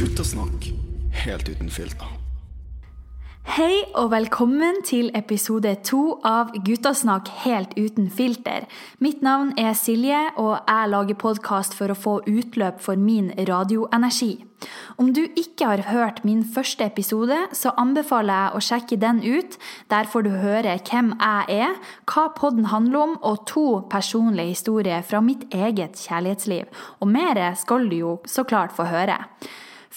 Guttasnakk helt uten filter. Hei og velkommen til episode to av Guttasnakk helt uten filter. Mitt navn er Silje, og jeg lager podkast for å få utløp for min radioenergi. Om du ikke har hørt min første episode, så anbefaler jeg å sjekke den ut. Der får du høre hvem jeg er, hva podden handler om, og to personlige historier fra mitt eget kjærlighetsliv. Og mer skal du jo så klart få høre.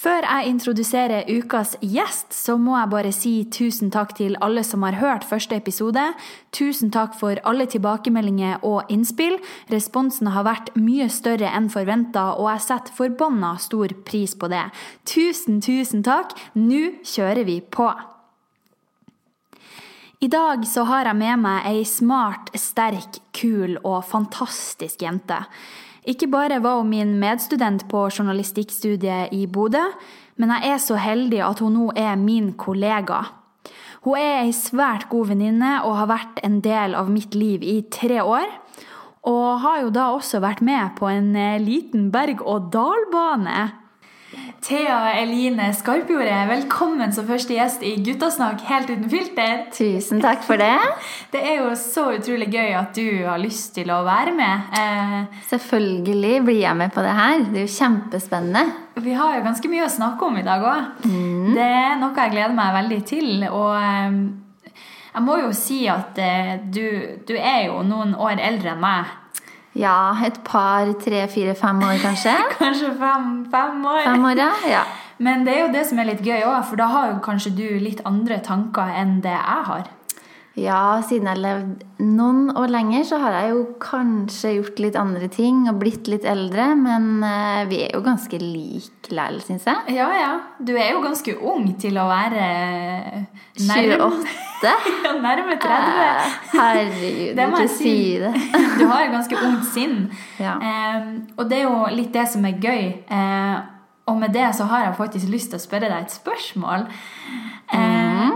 Før jeg introduserer ukas gjest, så må jeg bare si tusen takk til alle som har hørt første episode. Tusen takk for alle tilbakemeldinger og innspill. Responsen har vært mye større enn forventa, og jeg setter forbanna stor pris på det. Tusen, tusen takk. Nå kjører vi på. I dag så har jeg med meg ei smart, sterk, kul og fantastisk jente. Ikke bare var hun min medstudent på journalistikkstudiet i Bodø, men jeg er så heldig at hun nå er min kollega. Hun er ei svært god venninne og har vært en del av mitt liv i tre år. Og har jo da også vært med på en eh, liten berg-og-dal-bane Thea Eline Skarpjordet, velkommen som første gjest i Guttasnakk helt uten filter. Tusen takk for det. Det er jo så utrolig gøy at du har lyst til å være med. Eh, Selvfølgelig blir jeg med på det her. Det er jo kjempespennende. vi har jo ganske mye å snakke om i dag òg. Det er noe jeg gleder meg veldig til. Og eh, jeg må jo si at eh, du, du er jo noen år eldre enn meg. Ja, et par, tre, fire, fem år kanskje. Kanskje fem, fem år. Fem år, ja. Men det er jo det som er litt gøy òg, for da har jo kanskje du litt andre tanker enn det jeg har. Ja, siden jeg har levd noen år lenger, så har jeg jo kanskje gjort litt andre ting og blitt litt eldre, men eh, vi er jo ganske like likevel, syns jeg. Ja, ja. Du er jo ganske ung til å være nærme 28? ja, nærme 30. Eh, Herregud, Det må jeg si det. Du har jo ganske ungt sinn. Ja. Eh, og det er jo litt det som er gøy. Eh, og med det så har jeg faktisk lyst til å spørre deg et spørsmål. Eh,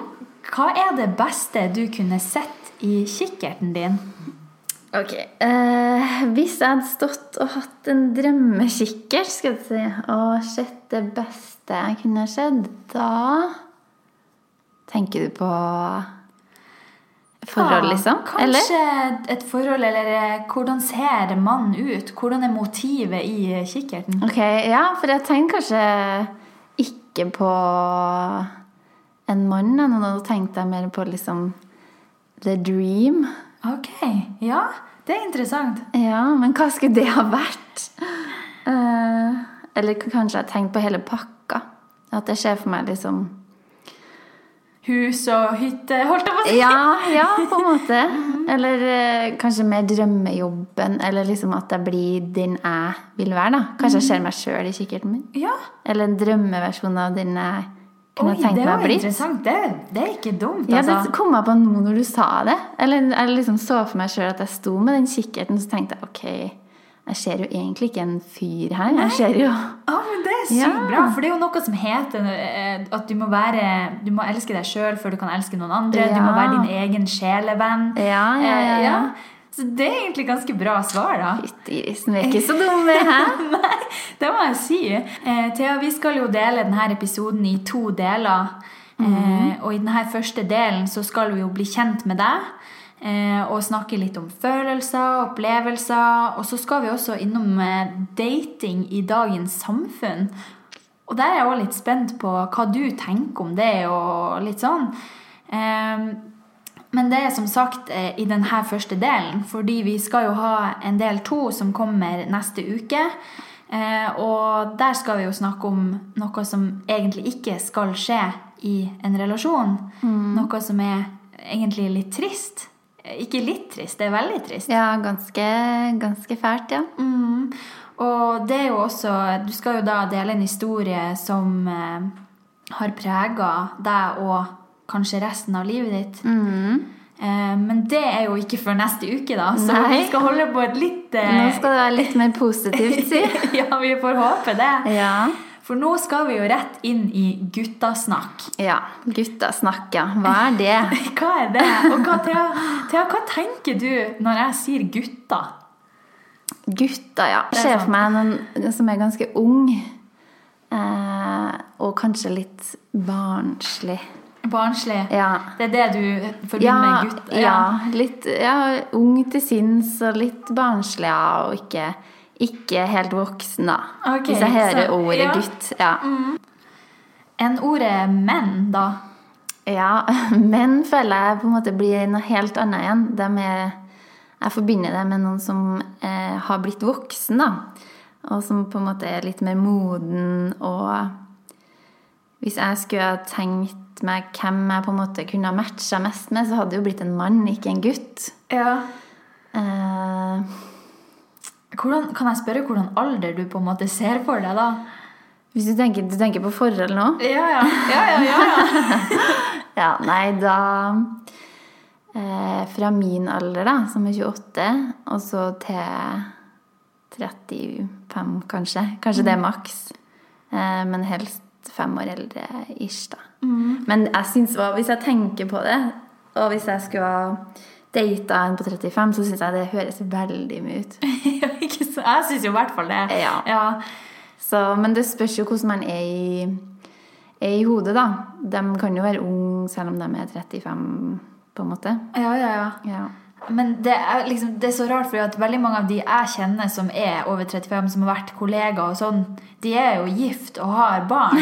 hva er det beste du kunne sett i kikkerten din? Ok. eh, hvis jeg hadde stått og hatt en drømmekikkert skal jeg si, og sett det beste jeg kunne sett, da tenker du på forhold, Ja, liksom? Kanskje Eller? et forhold, eller eh, hvordan ser mannen ut? Hvordan er motivet i kikkerten? Ok, ja, for jeg tenker kanskje ikke på en mann. da. Tenkte jeg mer på liksom the dream. Ok, ja, det er interessant. Ja, men hva skulle det ha vært? Uh, eller kanskje jeg tenkte på hele pakka. At jeg ser for meg liksom Hus og hytte, holdt jeg på å si. Ja, ja, på en måte. Eller uh, kanskje mer drømmejobben. Eller liksom at jeg blir den jeg vil være. da. Kanskje jeg ser meg sjøl i kikkerten min. Ja. Eller en drømmeversjon av den jeg kunne Oi, tenkt det meg var å bli. interessant. Det, det er ikke dumt, Ja, altså. det kom jeg på nå når du sa det. Eller jeg liksom så for meg sjøl at jeg sto med den kikkerten, så tenkte jeg ok, jeg ser jo egentlig ikke en fyr her. Jeg ser jo Ja, men det er sykt Ja. bra, for det er jo noe som heter eh, at du må være Du må elske deg sjøl før du kan elske noen andre. Du må være din egen sjelevenn. Ja, ja, ja. Eh, ja. Så det er egentlig ganske bra svar, da. Fytti grisen, vi er ikke så dumme, hæ? Nei, det må jeg si. Eh, Thea, vi skal jo dele denne episoden i to deler. Eh, og i denne første delen så skal vi jo bli kjent med deg. Eh, og snakke litt om følelser, opplevelser. Og så skal vi også innom eh, dating i dagens samfunn. Og der er jeg også litt spent på hva du tenker om det, og litt sånn. Eh, men det er som sagt eh, i denne første delen, fordi vi skal jo ha en del to som kommer neste uke. Eh, og der skal vi jo snakke om noe som egentlig ikke skal skje i en relasjon. Noe som er egentlig litt trist. Eh, Ikke litt trist, det er veldig trist. Ja, ganske, ganske fælt, ja. Mm. Og det er jo også Du skal jo da dele en historie som har prega deg og kanskje resten av livet ditt. Mm. Eh, men det er jo ikke før neste uke, da. Så Nei. vi skal holde på et litt eh, Nå skal det være litt mer positivt, si. Ja, vi får håpe det. Ja. For nå skal vi jo rett inn i guttasnakk. Ja. Guttasnakk, ja. Hva er det? Hva er det? Og hva, Thea, Thea, hva tenker du når jeg sier gutta? Gutta, ja. Er Ser for meg noen som er ganske ung. Eh, og kanskje litt barnslig. Barnslig. Ja. Det er det du forbinder med gutt? ja, litt ja, ung til sinns og litt barnslig, ja, og ikke, ikke helt voksen, da. Okay, Hvis jeg hører så- ordet ja. gutt. Ja. Enn ordet menn, da? ja. menn føler jeg på en måte blir noe helt annet igjen. Er, jeg forbinder det med noen som eh, har blitt voksen, da. Og som på en måte er litt mer moden og Hvis jeg skulle ha tenkt meg hvem jeg på en måte kunne ha matcha mest med, så hadde det jo blitt en mann, ikke en gutt. Ja. Eh, Hvordan, kan jeg spørre hvordan alder du på en måte ser for deg, da? hvis du tenker, du tenker på forhold nå? Ja, ja. ja, ja, ja, ja. Ja, nei, da eh, Fra min alder, da, som er 28, og så til 35, kanskje. Kanskje det er maks. Eh, men helst fem år eldre ish, da. Men jeg synes, hvis jeg tenker på det, og hvis jeg skulle ha data en på 35, så syns jeg det høres veldig mye ut. jeg syns jo i hvert fall det. Ja. ja. Så, men det spørs jo hvordan man er i, er i hodet, da. De kan jo være unge selv om de er 35, på en måte. Ja, ja, ja. Ja. Men det er, liksom, det er så rart, for veldig mange av de jeg kjenner som er over 35, som har vært kollegaer og sånn, de er jo gift og har barn.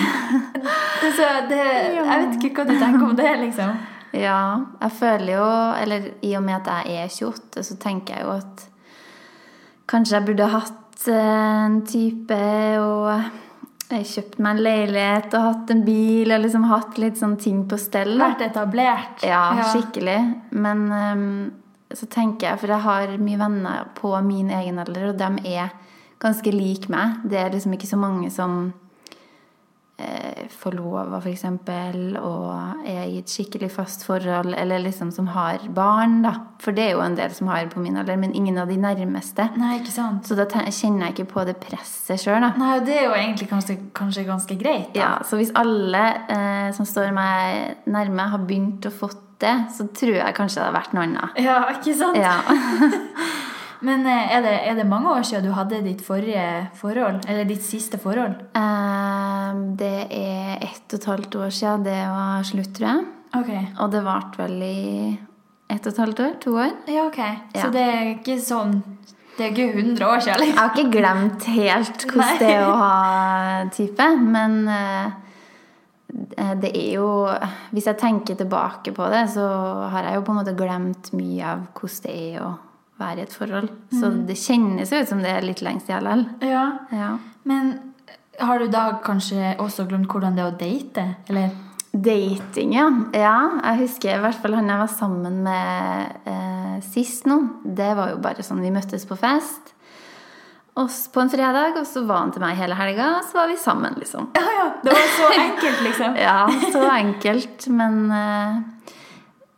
så det, jeg vet ikke hva du tenker om det, liksom. Ja, jeg føler jo Eller i og med at jeg er 28, så tenker jeg jo at kanskje jeg burde hatt eh, en type og jeg kjøpt meg en leilighet og hatt en bil og liksom hatt litt sånn ting på stell. Vært etablert. Ja, skikkelig. Men ehm, så tenker jeg, for jeg har mye venner på min egen alder, og de er ganske lik meg. Det er liksom ikke så mange som forlova, f.eks., og er i et skikkelig fast forhold, eller liksom som har barn, da. For det er jo en del som har på min alder, men ingen av de nærmeste. Nei, ikke sant? Så da kjenner jeg ikke på det presset sjøl, da. Nei, det er jo egentlig kanskje, kanskje ganske greit. Da. Ja, så hvis alle eh, som står meg nærme, har begynt å fått det, så tror jeg kanskje det har vært noe annet. Ja, ikke sant? Ja. Men eh, er det, er det mange år siden du hadde ditt forrige forhold? Eller ditt siste forhold? Eh, det er ett og et halvt år siden det var slutt, tror jeg. Okay. Og det varte vel i ett og et halvt år? To år? Ja, ok. Så det er ikke sånn Det er ikke 100 år siden, Jeg liksom? har ikke glemt helt hvordan det er å ha type, men eh, det er jo Hvis jeg tenker tilbake på det, så har jeg jo på en måte glemt mye av hvordan det er å være i et forhold. Så det kjennes ut som det er litt lengst siden likevel. Ja. Ja. Men har du da kanskje også glemt hvordan det er å date? Eller? Dating, ja. ja. Jeg husker i hvert fall han jeg var sammen med eh, sist nå. Det var jo bare sånn vi møttes på fest Oss på en fredag, og så var han til meg hele helga, og så var vi sammen, liksom. Ja, ja. Det var så enkelt, liksom. Ja, så enkelt. Men eh,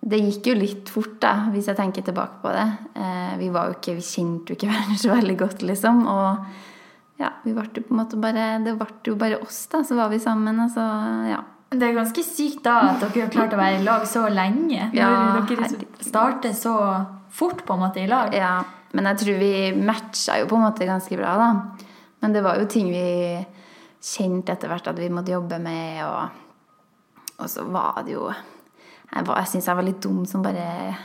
det gikk jo litt fort, da, hvis jeg tenker tilbake på det. Eh, vi var jo ikke, vi kjente jo ikke hverandre så veldig godt, liksom. Og ja, vi ble jo på en måte bare Det ble jo bare oss, da. Så var vi sammen, og så ja. Det er ganske sykt da at dere har klart å være i lag så lenge. Når Ja, dere starter så fort på en måte i lag. Ja, men jeg tror vi matcha jo på en måte ganske bra, da. Men det var jo ting vi kjente etter hvert at vi måtte jobbe med, og, og så var det jo Jeg, var- jeg syns jeg var litt dum som bare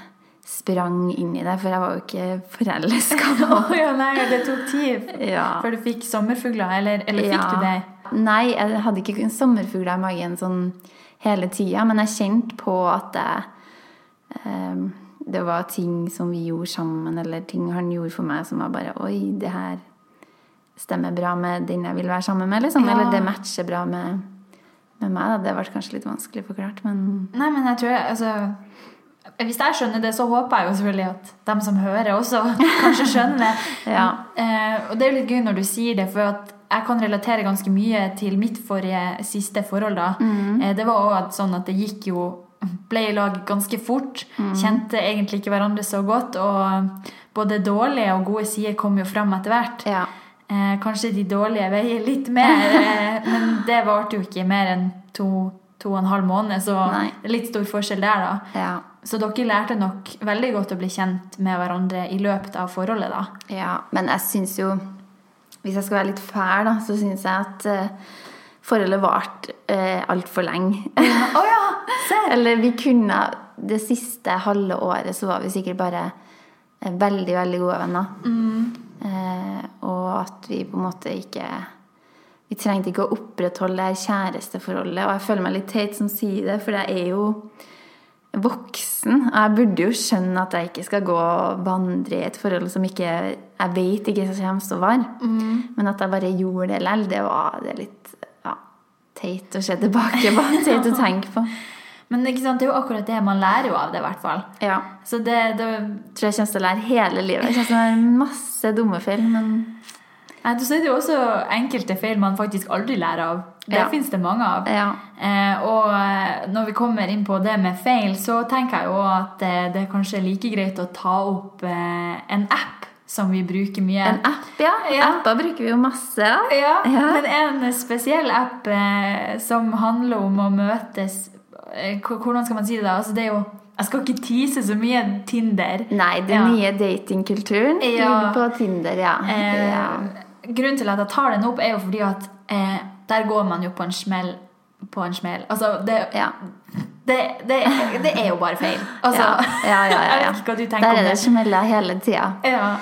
sprang inn i det, for jeg var jo ikke forelska. Å ja, nei, det tok tid Ja. før du fikk sommerfugler, eller, eller fikk du det? Nei, jeg hadde ikke sommerfugler i magen sånn hele tida, men jeg kjente på at jeg, eh, det var ting som vi gjorde sammen, eller ting han gjorde for meg som var bare Oi, det her stemmer bra med den jeg vil være sammen med, liksom. Ja. Eller det matcher bra med, med meg. Da. Det ble kanskje litt vanskelig forklart, men Nei, men jeg tror altså Hvis jeg skjønner det, så håper jeg jo selvfølgelig at dem som hører, også kanskje skjønner det. Ja. Eh, og det er jo litt gøy når du sier det, for at jeg kan relatere ganske mye til mitt forrige siste forhold. da. Eh, det var også sånn at det gikk jo Ble i lag ganske fort. Kjente egentlig ikke hverandre så godt. Og både dårlige og gode sider kom jo fram etter hvert. ja. Eh, kanskje de dårlige veier litt mer, eh, men det varte jo ikke mer enn to, to og en halv måned, så Nei. det litt stor forskjell der, da. Ja. Så dere lærte nok veldig godt å bli kjent med hverandre i løpet av forholdet, da. Ja, men jeg syns jo Hvis jeg skal være litt fæl, da, så syns jeg at eh, forholdet varte eh, altfor lenge. Ja! Serr! Eller vi kunne Det siste halve året så var vi sikkert bare eh, veldig, veldig gode venner. Eh, og at vi på en måte ikke Vi trengte ikke å opprettholde det her kjæresteforholdet. Og jeg føler meg litt teit som sier det, for jeg er jo voksen. Og jeg burde jo skjønne at jeg ikke skal gå og vandre i et forhold som ikke jeg vet ikke kommer til å vare. Men at jeg bare gjorde det likevel, det var det litt ja, teit å se tilbake på. Teit å tenke på. Men det er jo akkurat det man lærer jo av det, i hvert fall. Ja. Så det, det tror jeg kommer til å lære hele livet. Jeg kommer til å lære masse dumme feil, men Nei, Så er det jo også enkelte feil man faktisk aldri lærer av. Det Ja. finnes det mange av. ja. Eh, og eh, når vi kommer inn på det med feil, så tenker jeg jo at eh, det er kanskje like greit å ta opp eh, en app som vi bruker mye. En app, ja. Ja. Apper bruker vi jo masse av. Ja, Ja. men en spesiell app eh, som handler om å møtes Hvordan skal man si det da? Altså, det er jo Jeg skal ikke tease så mye Tinder. Nei, den Ja. nye datingkulturen Ja. ligger på Tinder, ja. Eh, ja. Grunnen til at jeg tar den opp, er jo fordi at eh, der går man jo på en smell. På en smell. Altså, det, Ja. det, det, det er jo bare feil. Altså, ja. Ja, ja, ja, Jeg vet ikke hva du tenker Der er det smeller hele tida. Ja.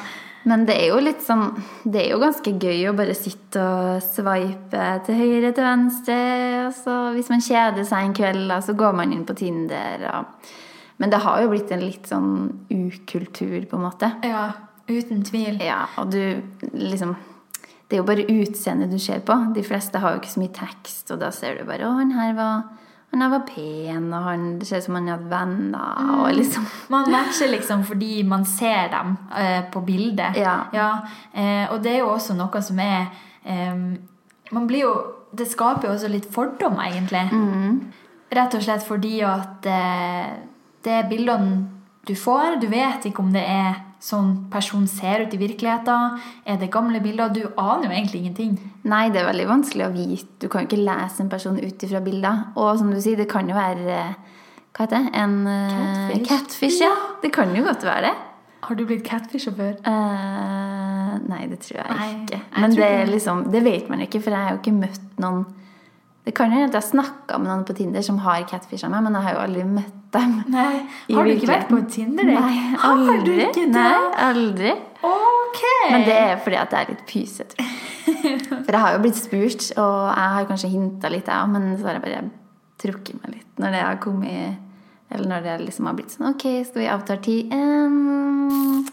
Men det er jo litt sånn Det er jo ganske gøy å bare sitte og sveipe til høyre til venstre. Og så hvis man kjeder seg en kveld, da, så går man inn på Tinder. Og... Men det har jo blitt en litt sånn ukultur, på en måte. ja, uten tvil. Ja, og du liksom Det er jo bare utseendet du ser på. De fleste har jo ikke så mye tekst, og da ser du bare 'Å, han her var, han var pen', og han, det ser ut som han hadde venner, Mm. liksom Man matcher liksom fordi man ser dem eh, på bildet. Ja. eh, og det er jo også noe som er eh, Man blir jo Det skaper jo også litt fordommer, egentlig. Mm. Rett og slett fordi at eh, det er bildene du får. Du vet ikke om det er sånn person ser ut i virkeligheten. Er det gamle bilder? Du aner jo egentlig ingenting. Nei, det er veldig vanskelig å vite. Du kan jo ikke lese en person ut ifra bilder. Og som du sier, det kan jo være eh, Hva heter det? En eh, Catfish. catfish. Ja. Det kan jo godt være det. Har du blitt catfisha før? Uh, nei, det tror jeg Nei, ikke. jeg Men det, liksom, det vet man ikke, for jeg har jo ikke møtt noen Det kan hende at jeg har snakka med noen på Tinder som har catfisha meg, men jeg har jo aldri møtt dem. Nei. Har du ikke vært på. Tinder? Nei, Har du aldri. Nei, aldri. Ok! Men det er fordi at jeg er litt pysete. For jeg har jo blitt spurt, og jeg har kanskje hinta litt, jeg òg, men så har jeg bare trukket meg litt når det har kommet Eller når det liksom har blitt sånn Ok, skal vi avtale tid? Um,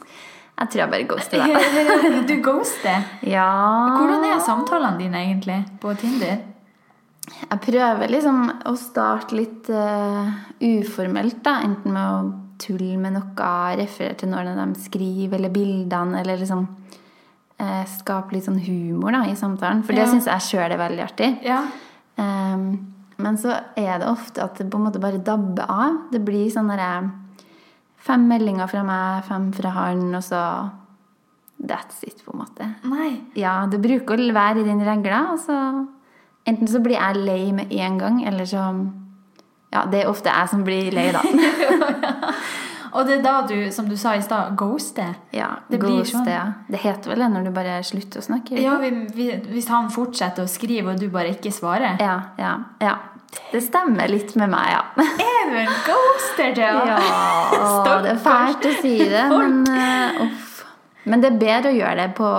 jeg tror jeg bare ghoster deg. Du ghoster. Ja Hvordan er samtalene dine egentlig på Tinder? Jeg prøver liksom å starte litt uh, uformelt, da. Enten med å tulle med noe, referere til når de skriver, eller bildene, eller liksom uh, skape litt sånn humor da, i samtalen. For det Ja. syns jeg sjøl er veldig artig. Ja. Um, men så er det ofte at det på en måte bare dabber av. Det blir sånn derre Fem meldinger fra meg, fem fra han, og så That's it, på en måte. Nei. Ja, det bruker å være i den regla, og så Enten så blir jeg lei med en gang, eller så Ja, det er ofte jeg som blir lei, da. Og det er da du, som du sa i stad, ghoster. Ja, Det blir ghost, sånn. ja. Det heter vel det når du bare slutter å snakke? Ja, vi, vi, Hvis han fortsetter å skrive, og du bare ikke svarer ja, ja, ja. Det stemmer litt med meg, ja. Even ghoster, Thea? Ja, det er fælt å si det, men uh, uff. Men det er bedre å gjøre det på,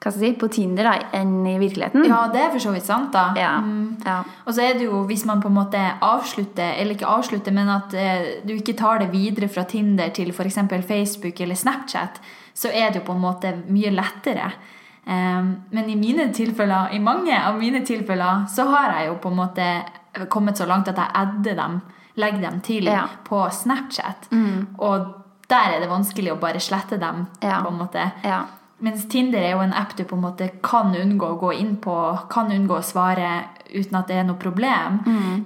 hva skal jeg si, på Tinder da, enn i virkeligheten. Ja, det er for så vidt sant, da. Ja, Mm. ja. Og så er det jo hvis man på en måte avslutter, eller ikke avslutter, men at eh, du ikke tar det videre fra Tinder til f.eks. Facebook eller Snapchat, så er det jo på en måte mye lettere. Um, men i mine tilfeller, i mange av mine tilfeller, så har jeg jo på en måte kommet så langt at jeg adder dem, legger dem til Ja. på Snapchat. Og der er det vanskelig å bare slette dem, på en måte. Ja. Mens Tinder er jo en app du på en måte kan unngå å gå inn på, kan unngå å svare uten at det er noe problem.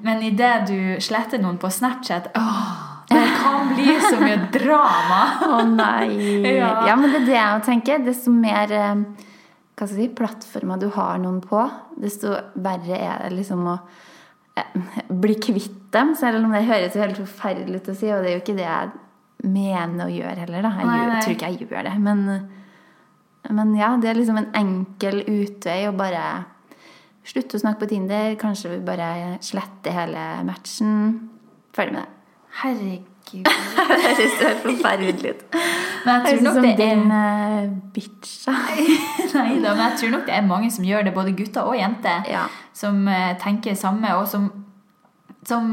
Men idet du sletter noen på Snapchat åh, Det kan bli så mye drama! Å nei. Ja. ja. men det er det jeg tenker. Desto mer eh, Hva si, plattformer du har noen på, desto verre er det liksom å eh, bli kvitt dem. Selv om det høres jo helt forferdelig ut å si, og det er jo ikke det jeg mener å gjøre heller. Da. Jeg Nei, nei. tror ikke jeg gjør det. Men, men ja, det er liksom en enkel utvei å bare slutte å snakke på Tinder. Kanskje vi bare sletter hele matchen. Ferdig med det. Herregud. Det høres helt forferdelig ut. Men jeg tror nok som det er din uh, bitch, Nei da, men jeg tror nok det er mange som gjør det, både gutter og jenter, Ja. som uh, tenker samme, og som, som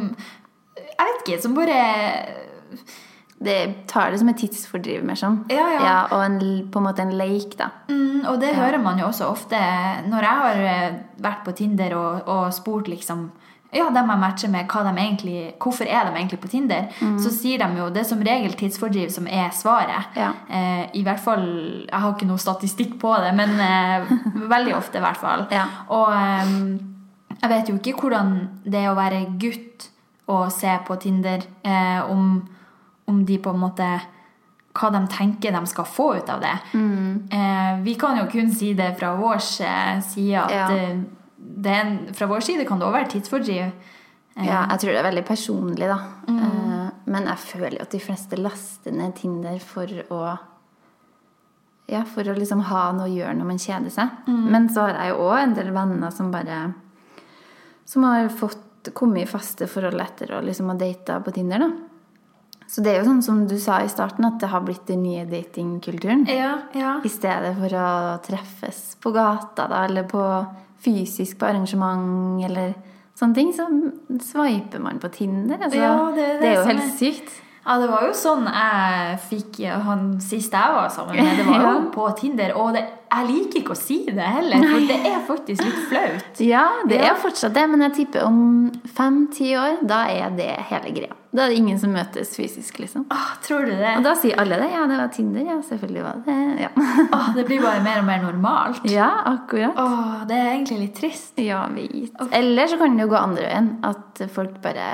Jeg vet ikke, som bare Det tar det som et tidsfordriv, mer sånn. Ja, ja. og en, på en måte en leik, da. mm, Og det hører man jo også ofte når jeg har eh, vært på Tinder og, og spurt liksom ja, dem jeg matcher med, hva de egentlig, hvorfor er de egentlig på Tinder, så sier de jo det er som regel tidsfordriv som er svaret. Ja. Eh, I hvert fall Jeg har ikke noe statistikk på det, men eh, veldig ofte, i hvert fall. Ja. Og eh, jeg vet jo ikke hvordan det er å være gutt og se på Tinder, eh, om, om de på en måte hva de tenker de skal få ut av det. Eh, vi kan jo kun si det fra vår eh, side at Ja. eh, det en, fra vår side kan det også være tidsfordriv. Eh, Ja, jeg tror det er veldig personlig, da. Eh, men jeg føler jo at de fleste laster ned Tinder for å Ja, for å liksom ha noe å gjøre når man kjeder seg. Men så har jeg jo òg en del venner som bare Som har fått kommet i faste forhold etter å liksom ha data på Tinder, da. Så det er jo sånn som du sa i starten, at det har blitt den nye datingkulturen. ja, ja. I stedet for å treffes på gata da, eller på fysisk på arrangement eller sånne ting, så sveiper man på Tinder. Altså, Ja, det er det jo helt er- sykt. Ja, det var jo sånn jeg fikk han sist jeg var sammen med. Det var jo på Tinder. Og det, jeg liker ikke å si det heller, for det er faktisk litt flaut. Ja, det Ja. er fortsatt det, men jeg tipper om fem-ti år, da er det hele greia. Da er det ingen som møtes fysisk, liksom. Åh, tror du det? Og da sier alle det. Ja, det var Tinder. Ja, selvfølgelig var det Ja, Åh, det blir bare mer og mer normalt. ja akkurat. Åh, det er egentlig litt trist. Ja, vet. Eller så kan det jo gå andre veien. At folk bare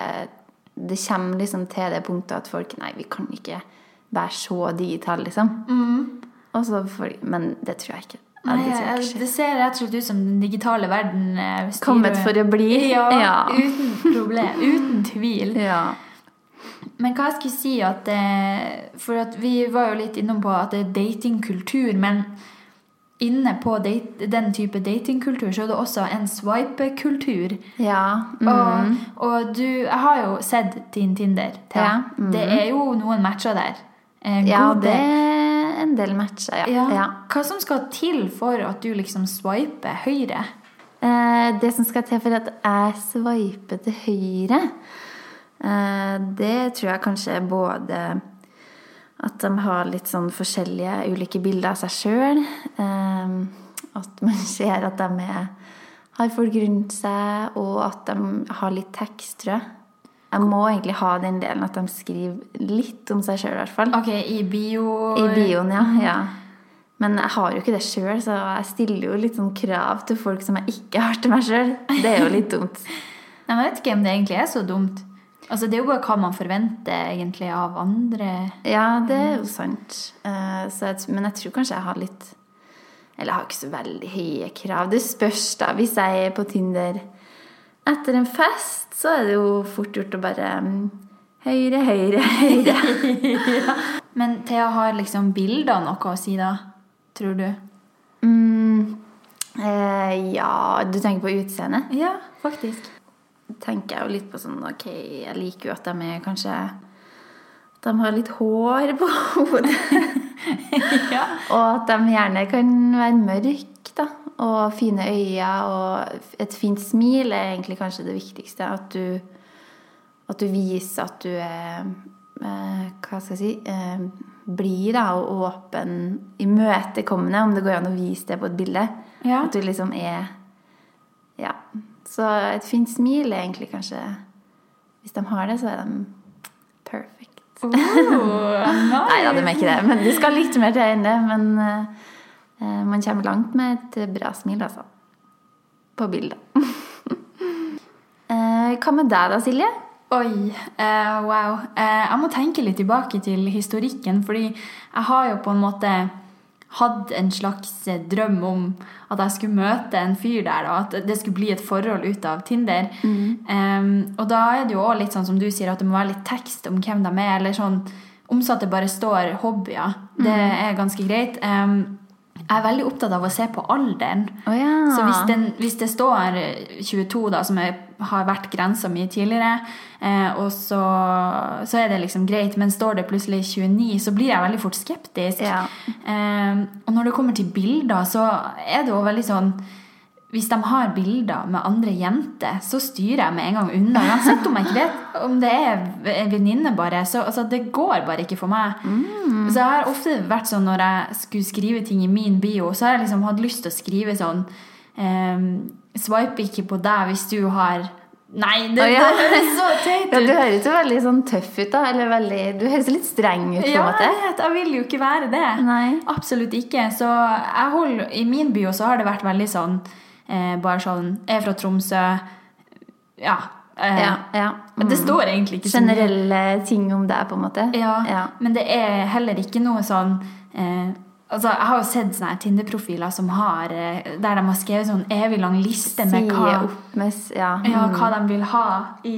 Det kommer liksom til det punktet at folk Nei, vi kan ikke være så digitale, liksom. Og så får, men det tror jeg ikke. Mm. Nei, det jeg ikke det ser rett og slett ut som den digitale verden eh, styrer- Kommet for å bli. Ja, Ja. uten problem. Uten tvil. Ja. Men hva jeg skulle si at eh, For at vi var jo litt innom på at det er datingkultur, men inne på date, den type datingkultur så er det også en swipe-kultur. ja. Mm. Og, og du Jeg har jo sett din Tinder. Ja, mm. Det er jo noen matcher der. Eh, ja, det er en del matcher, ja. ja. ja. Hva som skal til for at du liksom swiper høyre? Eh, det som skal til for at jeg swiper til høyre, eh, det tror jeg kanskje er både at de har litt sånn forskjellige ulike bilder av seg sjøl. Eh, at man ser at de er, har folk rundt seg, og at de har litt tekst, tror jeg. Jeg må egentlig ha den delen at de skriver litt om seg sjøl, i hvert fall. Ok, i bio I bioen, ja. ja. Men jeg har jo ikke det sjøl, så jeg stiller jo litt sånn krav til folk som jeg ikke har til meg sjøl. Det er jo litt dumt. Nei, men Jeg vet ikke om det egentlig er så dumt. Altså, Det er jo bare hva man forventer egentlig av andre. Ja, det er jo sant. Eh, Så jeg, men jeg tror kanskje jeg har litt Eller jeg har ikke så veldig høye krav. Det spørs, da. Hvis jeg er på Tinder etter en fest, så er det jo fort gjort å bare mm, Høyre, høyre, høyre. Men Thea har liksom bilder noe å si, da? Tror du? Mm, eh, ja Du tenker på utseendet? Ja, faktisk. Tenker jeg jo litt på sånn Ok, jeg liker jo at de er kanskje de har litt hår på hodet. ja. Og at de gjerne kan være mørke, da. Og fine øyne og et fint smil er egentlig kanskje det viktigste. At du, at du viser at du er eh, Hva skal jeg si eh, Blid da, og åpen, imøtekommende, om det går an å vise det på et bilde. Ja. At du liksom er Ja. Så et fint smil er egentlig kanskje Hvis de har det, så er de perfect. Oh, Nei da, de er ikke det. Men det skal litt mer til enn det. Men uh, man kommer langt med et bra smil, altså. På bildet. uh, hva med deg da, Silje? Oi, uh, wow. Jeg må tenke litt tilbake til historikken, fordi jeg har jo på en måte hadde en slags eh, drøm om at jeg skulle møte en fyr der, og at det skulle bli et forhold ut av Tinder. Um, og da er det jo òg litt sånn som du sier, at det må være litt tekst om hvem de er. eller sånn, omsatt det bare står hobbyer. Det er ganske greit. Um, jeg er veldig opptatt av å se på alderen. Oh, ja. Så hvis, den, hvis det står 22, da, som er, har vært grensa mi tidligere, eh, og så, så er det liksom greit, men står det plutselig 29, så blir jeg veldig fort skeptisk. Ja. Eh, og når det kommer til bilder, så er det jo veldig sånn hvis de har bilder med andre jenter, så styrer jeg med en gang unna. Uansett om jeg ikke vet om det er en venninne, bare. Så altså, det går bare ikke for meg. Så jeg har ofte vært sånn når jeg skulle skrive ting i min bio, så har jeg liksom hatt lyst til å skrive sånn ehm, Swipe ikke på deg hvis du har Nei, det, oh, ja. det høres så teit Ja, ut. du høres jo veldig sånn tøff ut, da. Eller veldig Du høres litt streng ut, på en Ja, måte. Ja. Jeg vil jo ikke være det. Nei. Absolutt ikke. Så jeg holder, i min by så har det vært veldig sånn eh, Bare sånn Jeg er fra Tromsø. Ja. Eh, Ja, ja. Men det står egentlig ikke. Generelle ting om deg, på en måte. Ja, Ja. Men det er heller ikke noe sånn eh, Altså, Jeg har jo sett sånne Tinder-profiler som har eh, der de har skrevet sånn evig lang liste med hva, med ja. Mm. ja, hva de vil ha i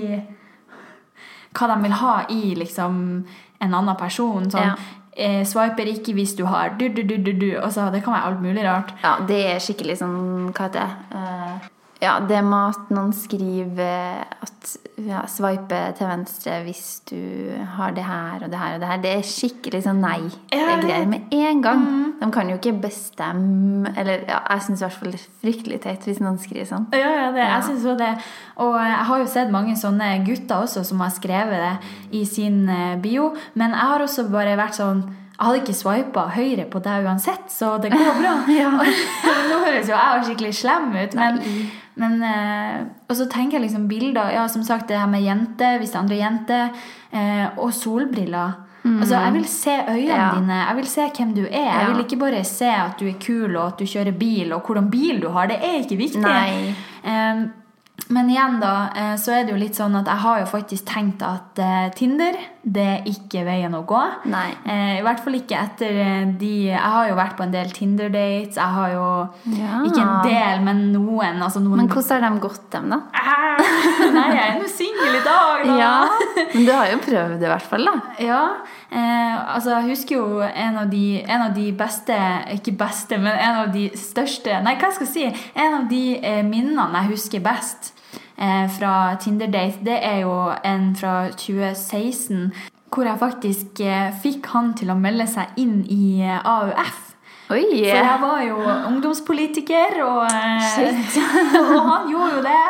Hva de vil ha i liksom en annen person. Sånn Ja. eh, Swiper ikke hvis du har du, du, du, du, du. Altså, det kan være alt mulig rart. Ja, det er skikkelig sånn Hva heter det? Eh, ja, det med at noen skriver at ja, swipe til venstre hvis du har det her og det her og det her, det er skikkelig sånn nei-greier med en gang. De kan jo ikke bestemme Eller ja, jeg syns i hvert fall det er fryktelig teit hvis noen skriver sånn. Ja, ja, det, jeg synes også det. Og jeg har jo sett mange sånne gutter også som har skrevet det i sin eh, bio. Men jeg har også bare vært sånn Jeg hadde ikke swipa høyre på deg uansett, så det går bra. Ja. Nå høres jo jeg skikkelig slem ut, men, men eh, Og så tenker jeg liksom bilder Ja, som sagt, det her med jenter, hvis det er andre jenter, eh, og solbriller. Altså, Jeg vil se øynene Ja. dine, jeg vil se hvem du er. Jeg vil ikke bare se at du er kul, og at du kjører bil, og hvordan bil du har. Det er ikke viktig. Nei. Em, men igjen, da, eh, så er det jo litt sånn at jeg har jo faktisk tenkt at eh, Tinder, det er ikke veien å gå. Nei. Eh, I hvert fall ikke etter de Jeg har jo vært på en del Tinder-dates. Jeg har jo Ja. Ikke en del, men noen. Altså noen Men hvordan har de gått, dem, da? Nei, jeg er nå singel i dag, da. Ja, Men du har jo prøvd i hvert fall. da Ja, eh, altså jeg husker jo en av, de, en av de beste Ikke beste, men en av de største Nei, hva skal jeg si? En av de eh, minnene jeg husker best fra Tinder-date, det er jo en fra 2016, hvor jeg faktisk eh, fikk han til å melde seg inn i eh, AUF. Oi! For jeg var jo ungdomspolitiker, og, eh, og han gjorde jo det.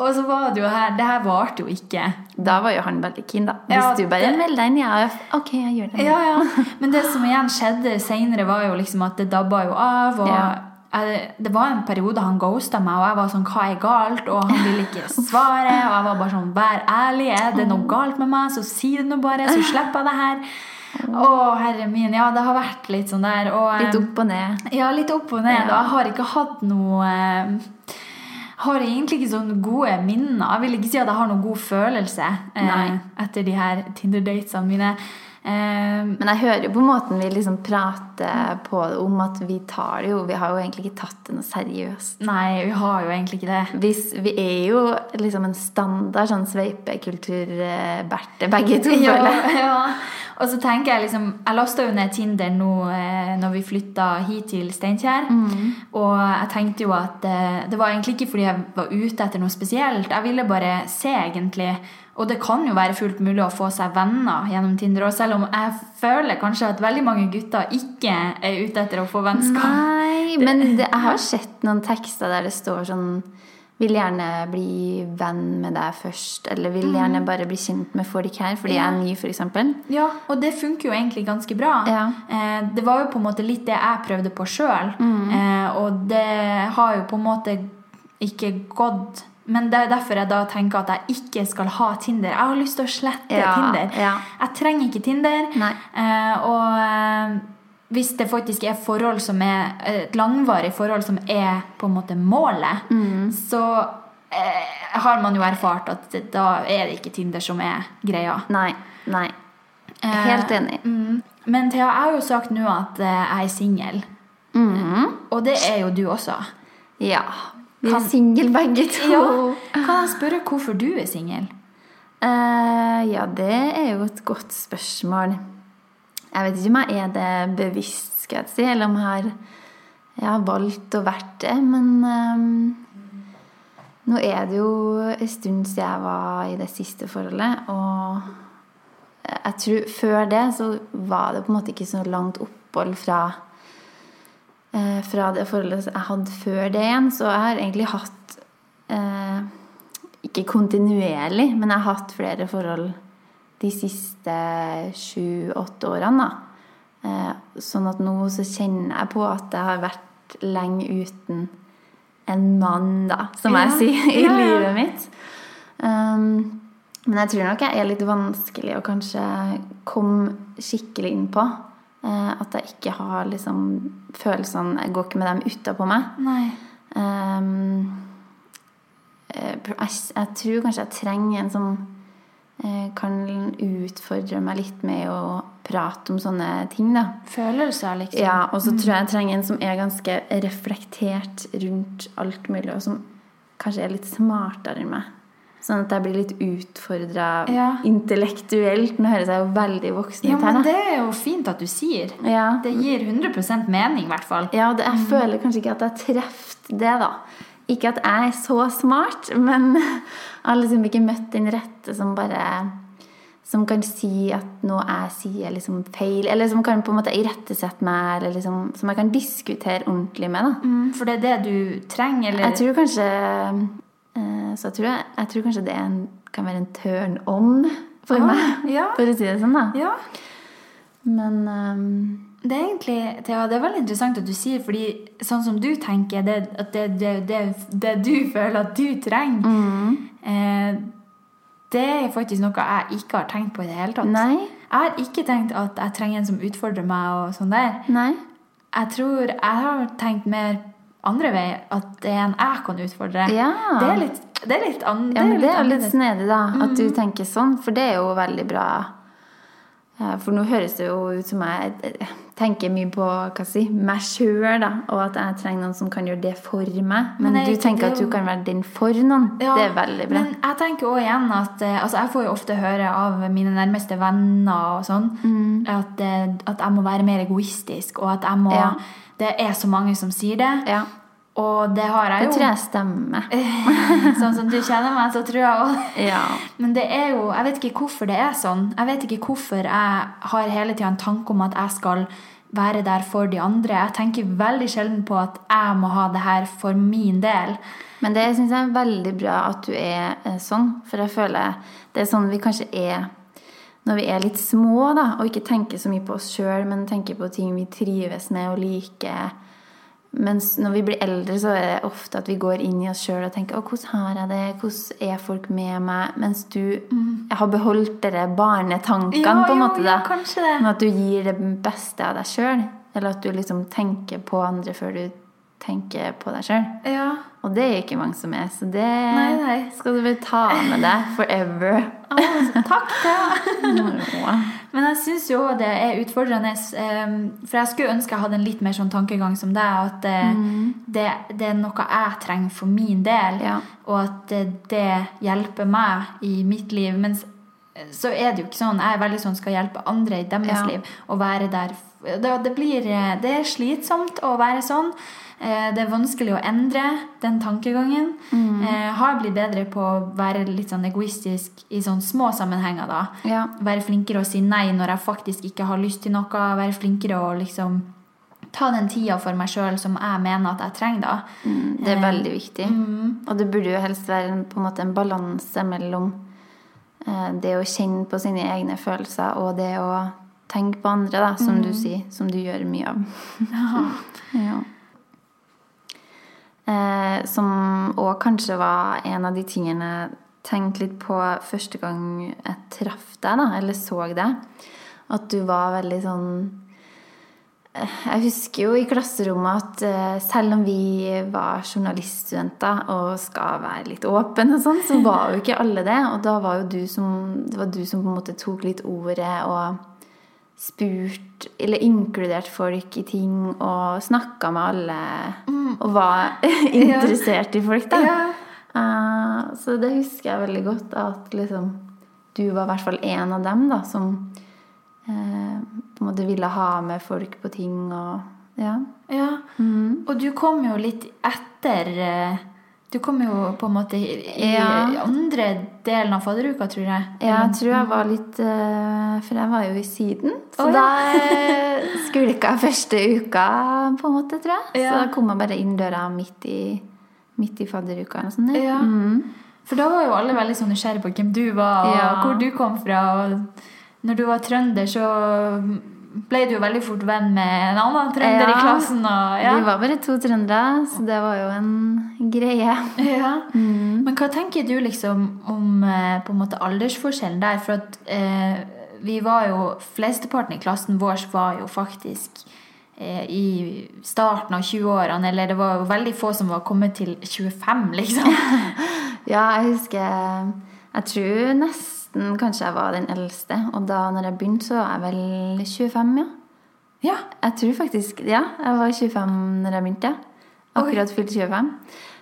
Og så var det jo her Det her varte jo ikke. Da var jo han veldig keen, da. Hvis Ja, du bare melder deg inn i AUF Ok, jeg gjør det. Ja, ja. Men det som igjen skjedde seinere, var jo liksom at det dabba jo av. Og Ja. Det var en periode han ghosta meg, og jeg var sånn Hva er galt? Og han ville ikke svare. Og jeg var bare sånn Vær ærlig. Er det noe galt med meg, så si det nå bare, så slipper jeg det her. Å, herre min. Ja, det har vært litt sånn der. Og, Litt opp og ned. Ja, litt opp og ned. Ja. Og jeg har ikke hatt noe eh, har egentlig ikke sånne gode minner. Jeg vil ikke si at jeg har noen god følelse eh, etter de her Tinder-datesene mine. Eh, Men jeg hører jo på måten vi liksom prater på det om at vi tar det jo Vi har jo egentlig ikke tatt det noe seriøst. nei, vi har jo egentlig ikke det. Hvis, vi er jo liksom en standard sånn sveipekultur-berte, begge to. Ja, ja. Og så tenker jeg liksom Jeg lasta jo ned Tinder nå eh, når vi flytta hit til Steinkjer. Og jeg tenkte jo at eh, det var egentlig ikke fordi jeg var ute etter noe spesielt. Jeg ville bare se, egentlig. Og det kan jo være fullt mulig å få seg venner gjennom Tinder. Og selv om jeg føler kanskje at veldig mange gutter ikke er ute etter å få vennskap. Nei, men det, jeg har sett noen tekster der det står sånn Vil gjerne bli venn med deg først, eller vil gjerne bare bli kjent med folk her fordi jeg er ny, f.eks. Ja, og det funker jo egentlig ganske bra. Ja. Eh, det var jo på en måte litt det jeg prøvde på sjøl, eh, og det har jo på en måte ikke gått. Men det er derfor jeg da tenker at jeg ikke skal ha Tinder. Jeg har lyst til å slette Ja, Tinder. ja. Jeg trenger ikke Tinder. Eh, og eh, hvis det faktisk er forhold som er et langvarig forhold som er på en måte målet, Mm. så eh, har man jo erfart at det, da er det ikke Tinder som er greia. Nei. Nei. Eh, Helt enig. Mm. Men Thea, jeg har jo sagt nå at eh, jeg er singel. Mm. Og det er jo du også. Ja. Vi er single begge to. Kan jeg spørre hvorfor du er singel? Uh, ja, det er jo et godt spørsmål. Jeg vet ikke om jeg er det bevisst, skal jeg si, eller om jeg har, jeg har valgt å være det. Men um, nå er det jo en stund siden jeg var i det siste forholdet. Og jeg tror før det så var det på en måte ikke så langt opphold fra eh, fra det forholdet jeg hadde før det igjen. Så jeg har egentlig hatt eh, ikke kontinuerlig, men jeg har hatt flere forhold de siste sju-åtte årene. Da. Eh, sånn at nå så kjenner jeg på at jeg har vært lenge uten en mann, da, som Ja. jeg sier, i Ja, livet mitt. Um, men jeg tror nok jeg er litt vanskelig å kanskje komme skikkelig inn på. Eh, at jeg ikke har liksom følelsene Jeg går ikke med dem utapå meg. Nei. Um, jeg, jeg tror kanskje jeg trenger en som eh, kan utfordre meg litt med å prate om sånne ting, da. Følelser, liksom. Ja, og så tror jeg jeg trenger en som er ganske reflektert rundt alt mulig, og som kanskje er litt smartere enn meg. Sånn at jeg blir litt utfordra Ja. intellektuelt. Nå høres jeg jo veldig voksen Ja, ut her, men det er jo fint at du sier. Ja. Det gir 100 mening, i hvert fall. Ja, det, jeg føler kanskje ikke at jeg treffer det, da. Ikke at jeg er så smart, men jeg har liksom ikke møtt den rette som bare Som kan si at noe jeg sier, er liksom feil. Eller som kan på en måte irettesette meg, eller liksom, som jeg kan diskutere ordentlig med. da. Mm, for det er det du trenger, eller Jeg tror kanskje Så jeg tror, jeg, jeg tror kanskje det er en, kan være en turn on for Ah, meg, ja. for å si det sånn, da. Ja. Men um, Det er egentlig, Thea, det er veldig interessant at du sier, fordi sånn som du tenker, det, at det, det, det, det du føler at du trenger, eh, det er faktisk noe jeg ikke har tenkt på i det hele tatt. Nei. Jeg har ikke tenkt at jeg trenger en som utfordrer meg og sånn der. Nei. Jeg tror jeg har tenkt mer andre vei, at det er en jeg kan utfordre. Ja. Det er litt, det er litt, an, Ja, men det er jo litt snedig, da. At du tenker sånn, for det er jo veldig bra. For nå høres det jo ut som jeg eh, tenker mye på hva si, meg sjøl, da. Og at jeg trenger noen som kan gjøre det for meg. Men, Men du tenker at du kan være den for noen. Ja, det er veldig bra. Men jeg tenker også igjen at eh, altså Jeg får jo ofte høre av mine nærmeste venner og sånn Mm. at, eh, at jeg må være mer egoistisk, og at jeg må Ja. Det er så mange som sier det, Ja, og det har jeg jo. det tror jeg stemmer. sånn som du kjenner meg, så tror jeg òg Ja. Men det er jo Jeg vet ikke hvorfor det er sånn. Jeg vet ikke hvorfor jeg har hele tida en tanke om at jeg skal være der for de andre. Jeg tenker veldig sjelden på at jeg må ha det her for min del. Men det syns jeg er veldig bra at du er eh, sånn. For jeg føler det er sånn vi kanskje er når vi er litt små, da, og ikke tenker så mye på oss sjøl, men tenker på ting vi trives med og liker. Mens når vi blir eldre, så er det ofte at vi går inn i oss sjøl og tenker 'Å, hvordan har jeg det? Hvordan er folk med meg?' Mens du har beholdt dere barnetankene, Ja, på en måte. ja, da. det. Med at du gir det beste av deg sjøl. Eller at du liksom tenker på andre før du tenker på deg sjøl. Ja. Og det er ikke mange som er, så det Nei, nei. skal du vel ta med deg forever. Takk, Thea. Men jeg syns jo det er utfordrende. eh, For jeg skulle ønske jeg hadde en litt mer sånn tankegang som deg. At mm. det, det er noe jeg trenger for min del, Ja. og at eh, det hjelper meg i mitt liv. Mens eh, så er det jo ikke sånn. Jeg er veldig sånn skal hjelpe andre i deres Ja. liv. Og være der. Det, det, blir, eh, det er slitsomt å være sånn. Eh, Det er vanskelig å endre den tankegangen. Eh, har blitt bedre på å være litt sånn egoistisk i sånne små sammenhenger. da. Ja. Være flinkere å si nei når jeg faktisk ikke har lyst til noe. Være flinkere å liksom ta den tida for meg sjøl som jeg mener at jeg trenger. da. Mm, Det er veldig viktig. Og det burde jo helst være en, på en måte en balanse mellom eh, det å kjenne på sine egne følelser og det å tenke på andre, da, som du sier. Som du gjør mye av. ja. Eh, som òg kanskje var en av de tingene jeg tenkte litt på første gang jeg traff deg, da, eller så deg. At du var veldig sånn eh, Jeg husker jo i klasserommet at eh, selv om vi var journaliststudenter og skal være litt åpne og sånn, så var jo ikke alle det. Og da var jo du som Det var du som på en måte tok litt ordet og spurt eller inkludert folk i ting og snakka med alle og var interessert i folk, da. Ja. Uh, så det husker jeg veldig godt, at liksom du var i hvert fall en av dem da, som eh, på en måte ville ha med folk på ting og Ja. Ja. Og du kom jo litt etter eh, Du kom jo på en måte i, Ja. andre delen av fadderuka, tror jeg. Ja, Jeg tror jeg var litt eh, For jeg var jo i Syden. Så oh, ja. da eh, skulka jeg første uka, på en måte, tror jeg. Ja. Så da kom jeg bare inn døra midt i, midt i fadderuka. Og sånn, Ja. Mm. For da var jo alle veldig sånn nysgjerrige på hvem du var, og hvor du kom fra. Og når du var trønder, så ble du jo veldig fort venn med en annen trønder i klassen. Og, ja. Vi var bare to trøndere, så det var jo en greie. Ja. Mm. Men hva tenker du liksom om eh, på en måte aldersforskjellen der? For at eh, vi var jo Flesteparten i klassen vår var jo faktisk eh, i starten av 20-årene, eller det var jo veldig få som var kommet til 25, liksom. Ja, jeg husker Jeg tror nesten kanskje jeg var den eldste. Og da når jeg begynte, så var jeg vel 25, ja. ja. Jeg tror faktisk Ja, jeg var 25 når jeg begynte. Akkurat fylt 25.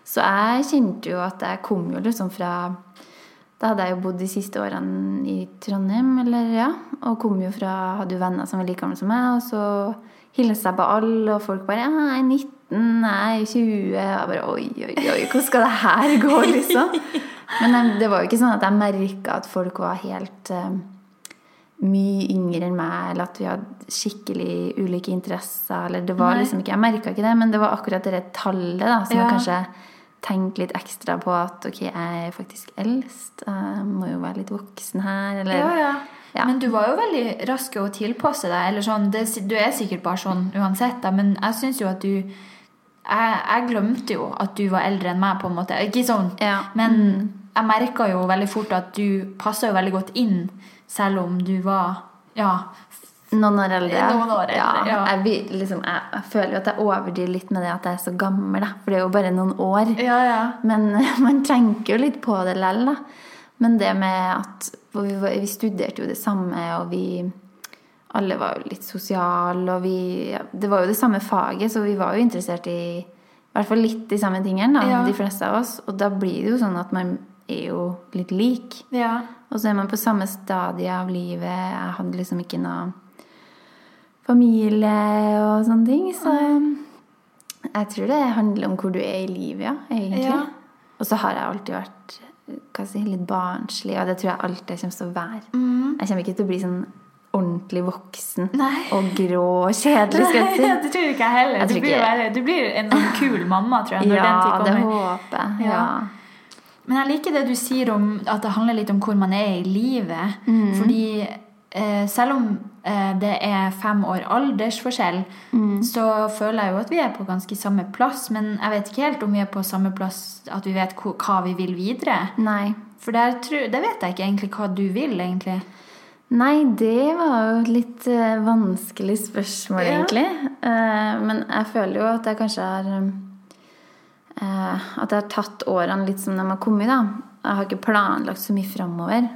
Så jeg kjente jo at jeg kom jo liksom fra Da hadde jeg jo bodd de siste årene i Trondheim, eller ja. Og kom jo fra Hadde jo venner som var like gamle som meg, og så hilste jeg på alle, og folk bare Ja, jeg er 19, er 20 Og jeg bare Oi, oi, oi, hvordan skal det her gå, liksom? Men det var jo ikke sånn at jeg merka at folk var helt eh, mye yngre enn meg, eller at vi hadde skikkelig ulike interesser. Eller det var Nei. liksom ikke, Jeg merka ikke det, men det var akkurat det tallet da, som Ja. kanskje tenkte litt ekstra på at ok, jeg er faktisk eldst. Jeg må jo være litt voksen her, eller Ja, ja. Ja. Men du var jo veldig rask å tilpasse deg. Eller sånn, det, du er sikkert bare sånn uansett, da, men jeg syns jo at du jeg, jeg glemte jo at du var eldre enn meg, på en måte. Ikke sånn, Ja. men jeg merka jo veldig fort at du passa jo veldig godt inn, selv om du var Ja. Noen år eldre. Noen år eldre, ja. Jeg, liksom, jeg, jeg føler jo at jeg overdriver litt med det at jeg er så gammel, da. For det er jo bare noen år. Ja, ja. Men man tenker jo litt på det likevel, da. Men det med at vi, vi studerte jo det samme, og vi alle var jo litt sosiale, og vi ja, Det var jo det samme faget, så vi var jo interessert i i hvert fall litt de samme tingene, da, Ja. de fleste av oss. Og da blir det jo sånn at man er jo litt lik. ja. Og så er man på samme stadie av livet. Jeg hadde liksom ikke noe familie og sånne ting. Så jeg tror det handler om hvor du er i livet, ja, egentlig. Ja. Og så har jeg alltid vært si, litt barnslig, og det tror jeg alltid jeg kommer til å være. Jeg kommer ikke til å bli sånn ordentlig voksen. Nei. og grå og kjedelig, skal jeg si. det tror ikke jeg heller. Jeg du, blir ikke- være, du blir en sånn kul mamma, tror jeg, Ja, den det håper jeg. Ja. Ja. Men jeg liker det du sier om at det handler litt om hvor man er i livet. Mm. Fordi eh, selv om eh, det er fem år aldersforskjell, Mm. så føler jeg jo at vi er på ganske samme plass. Men jeg vet ikke helt om vi er på samme plass at vi vet hva vi vil videre. Nei. For tror- det vet jeg ikke egentlig hva du vil, egentlig. Nei, det var jo et litt eh, vanskelig spørsmål, Ja. egentlig. Eh, men jeg føler jo at jeg kanskje har eh, At jeg har tatt årene litt som de har kommet, da. Jeg har ikke planlagt så mye framover.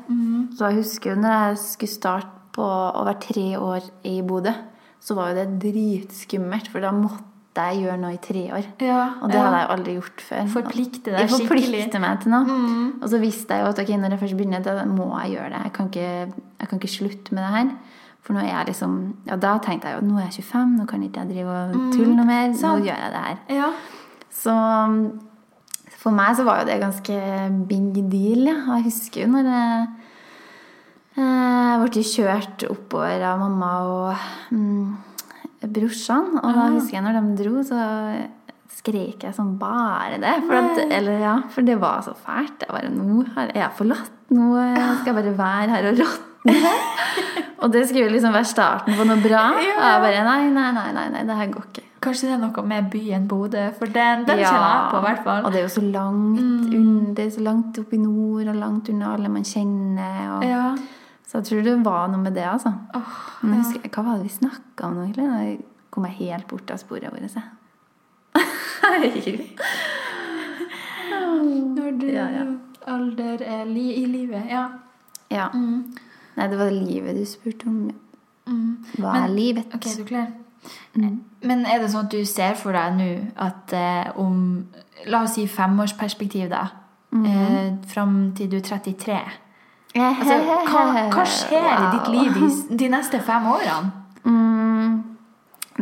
Så jeg husker jo når jeg skulle starte på å være tre år i Bodø, så var jo det dritskummelt, for da måtte jeg gjør nå i tre år. Ja, Og det ja. hadde jeg aldri gjort før. Forplikte deg Jeg skikkelig. forplikter meg til noe. Og så visste jeg jo at okay, når jeg først begynner, da må jeg gjøre det. Jeg kan ikke, jeg kan ikke slutte med det her. For nå er jeg liksom Ja, da tenkte jeg jo nå er jeg 25, nå kan ikke jeg drive og tulle noe mer. Nå gjør jeg det her. Ja. Så for meg så var jo det ganske big deal, ja. Jeg husker jo når jeg, eh, jeg ble kjørt oppover av mamma og mm, brorsan. Og da husker jeg når de dro, så skrek jeg sånn bare det. For, at, eller, ja, for det var så fælt. Jeg bare Nå er jeg forlatt. Nå skal jeg bare være her og råtne. og det skulle liksom være starten på noe bra. Og jeg bare nei, nei, nei, nei, nei det her går ikke. Kanskje det er noe med byen Bodø, for den, den kjenner jeg på, hvert fall. Og det er jo så langt Mm. under, er så langt opp i nord og langt unna alle man kjenner. Og, Ja. Så jeg tror det var noe med det, altså. Men jeg husker, hva var det vi snakka om nå, egentlig? Da kom jeg helt bort av sporet vårt. jeg. Herregud. Når du Ja, ja. alder er li i livet, ja. Ja. Mm. Nei, det var livet du spurte om. Mm. Hva Men- er livet? Ok, du du Mm. Men er det sånn at du ser for deg nå at eh, om La oss si femårsperspektiv, da. eh, fram til du er 33. Altså, hva, hva skjer i ditt liv de, de neste fem årene? Mm.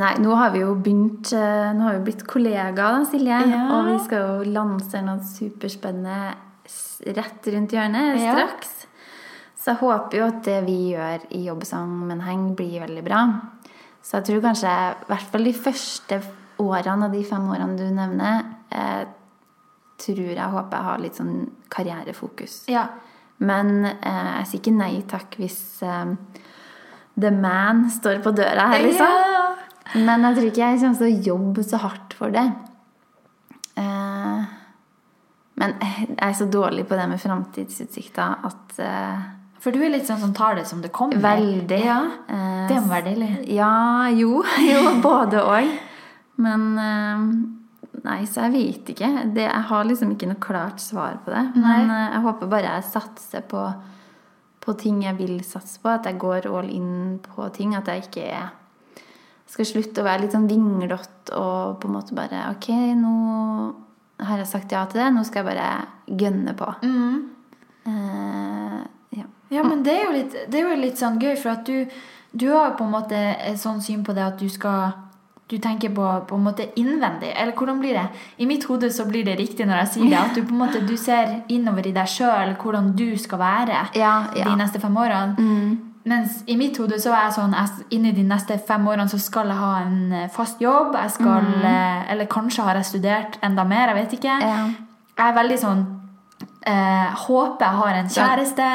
Nei, nå har vi jo begynt eh, Nå har vi blitt kollegaer, Silje. Ja. Og vi skal jo lansere noe superspennende rett rundt hjørnet Ja. straks. Så jeg håper jo at det vi gjør i jobbsammenheng, blir veldig bra. Så jeg tror kanskje i hvert fall de første årene av de fem årene du nevner, eh, tror jeg håper jeg har litt sånn karrierefokus. Ja. Men eh, jeg sier ikke nei takk hvis eh, the man står på døra her, liksom. Ja. Men jeg tror ikke jeg kommer til å jobbe så hardt for det. Eh, men jeg er så dårlig på det med framtidsutsikter at eh, For du er litt sånn som tar det som det kommer. Veldig. Ja. Eh, Det må være deilig. Ja, jo. Jo, både òg. Men eh, Nei, så jeg vet ikke. Det, jeg har liksom ikke noe klart svar på det. Men Nei. eh, jeg håper bare jeg satser på, på ting jeg vil satse på. At jeg går all in på ting. At jeg ikke er skal slutte å være litt sånn vinglete og på en måte bare Ok, nå har jeg sagt ja til det. Nå skal jeg bare gønne på. Eh, ja. Ja, men det er jo litt, det er jo litt sånn gøy, for at du, du har jo på en måte et sånn syn på det at du skal du tenker på, på en måte innvendig, eller hvordan blir det? I mitt hode så blir det riktig når jeg sier det, at du på en måte du ser innover i deg sjøl hvordan du skal være Ja, ja. de neste fem årene. Mens i mitt hode så er jeg sånn inni de neste fem årene så skal jeg ha en eh, fast jobb. Jeg skal, mm. Eller kanskje har jeg studert enda mer, jeg vet ikke. Ja. Jeg er veldig sånn eh, Håper jeg har en kjæreste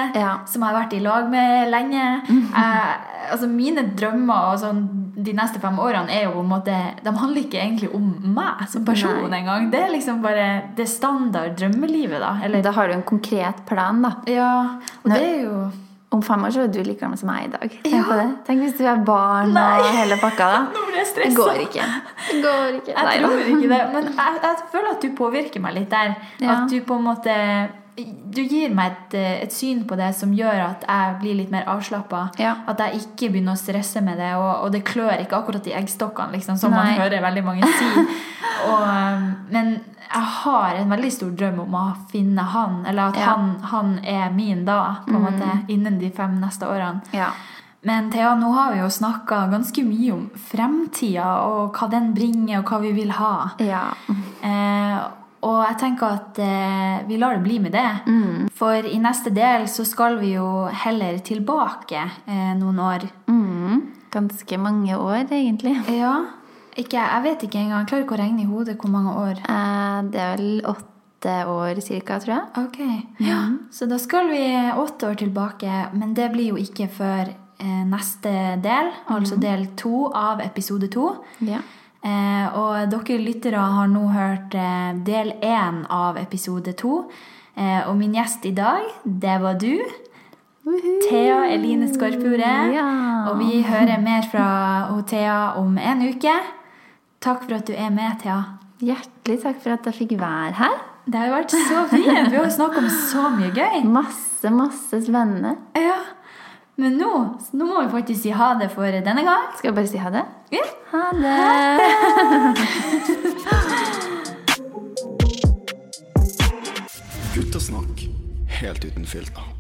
som jeg har vært i lag med lenge. jeg, altså Mine drømmer og sånn, de neste fem årene er jo på en måte De handler ikke egentlig om meg som person Nei. engang. Det er liksom bare det standard drømmelivet, da. Eller, Da har du en konkret plan, da. ja, og Nå- det er jo Om fem år så er du like gammel som meg i dag. Tenk på det. Tenk hvis du er barn og hele pakka, da. Nå blir jeg Det går ikke. Det går ikke. Jeg Nei, tror ikke det, men jeg, jeg føler at du påvirker meg litt der. Ja. At du på en måte Du gir meg et, et syn på det som gjør at jeg blir litt mer avslappa. Ja. At jeg ikke begynner å stresse med det, og, og det klør ikke akkurat i eggstokkene, liksom, som Nei. man hører veldig mange si. Og, um, men jeg har en veldig stor drøm om å finne han, eller at Ja. han, han er min da, på en måte, innen de fem neste årene. Ja. Men Thea, nå har vi jo snakka ganske mye om fremtida og hva den bringer, og hva vi vil ha. ja. Eh, og jeg tenker at eh, vi lar det bli med det. Mm. For i neste del så skal vi jo heller tilbake eh, noen år. Mm. Ganske mange år, egentlig. Ja. Ikke, jeg vet ikke engang. Jeg klarer ikke å regne i hodet hvor mange år. Eh, Det er vel åtte år cirka, tror jeg. Ok. Ja. Så da skal vi åtte år tilbake, men det blir jo ikke før eh, neste del, altså del to av episode to. Ja. Eh, og dere lyttere har nå hørt eh, del én av episode to. Eh, og min gjest i dag, det var du. Thea Eline Skorpjordet. Ja. Og vi hører mer fra Thea om en uke. Takk for at du er med, Thea. Hjertelig takk for at jeg fikk være her. Det har vært så fint. Vi har snakket om så mye gøy. Masse, masse spennende. Ja. Men nå, nå må vi faktisk si ha det for denne gang. Skal vi bare si ha det? Ja. Ha det! Guttasnakk helt uten filter.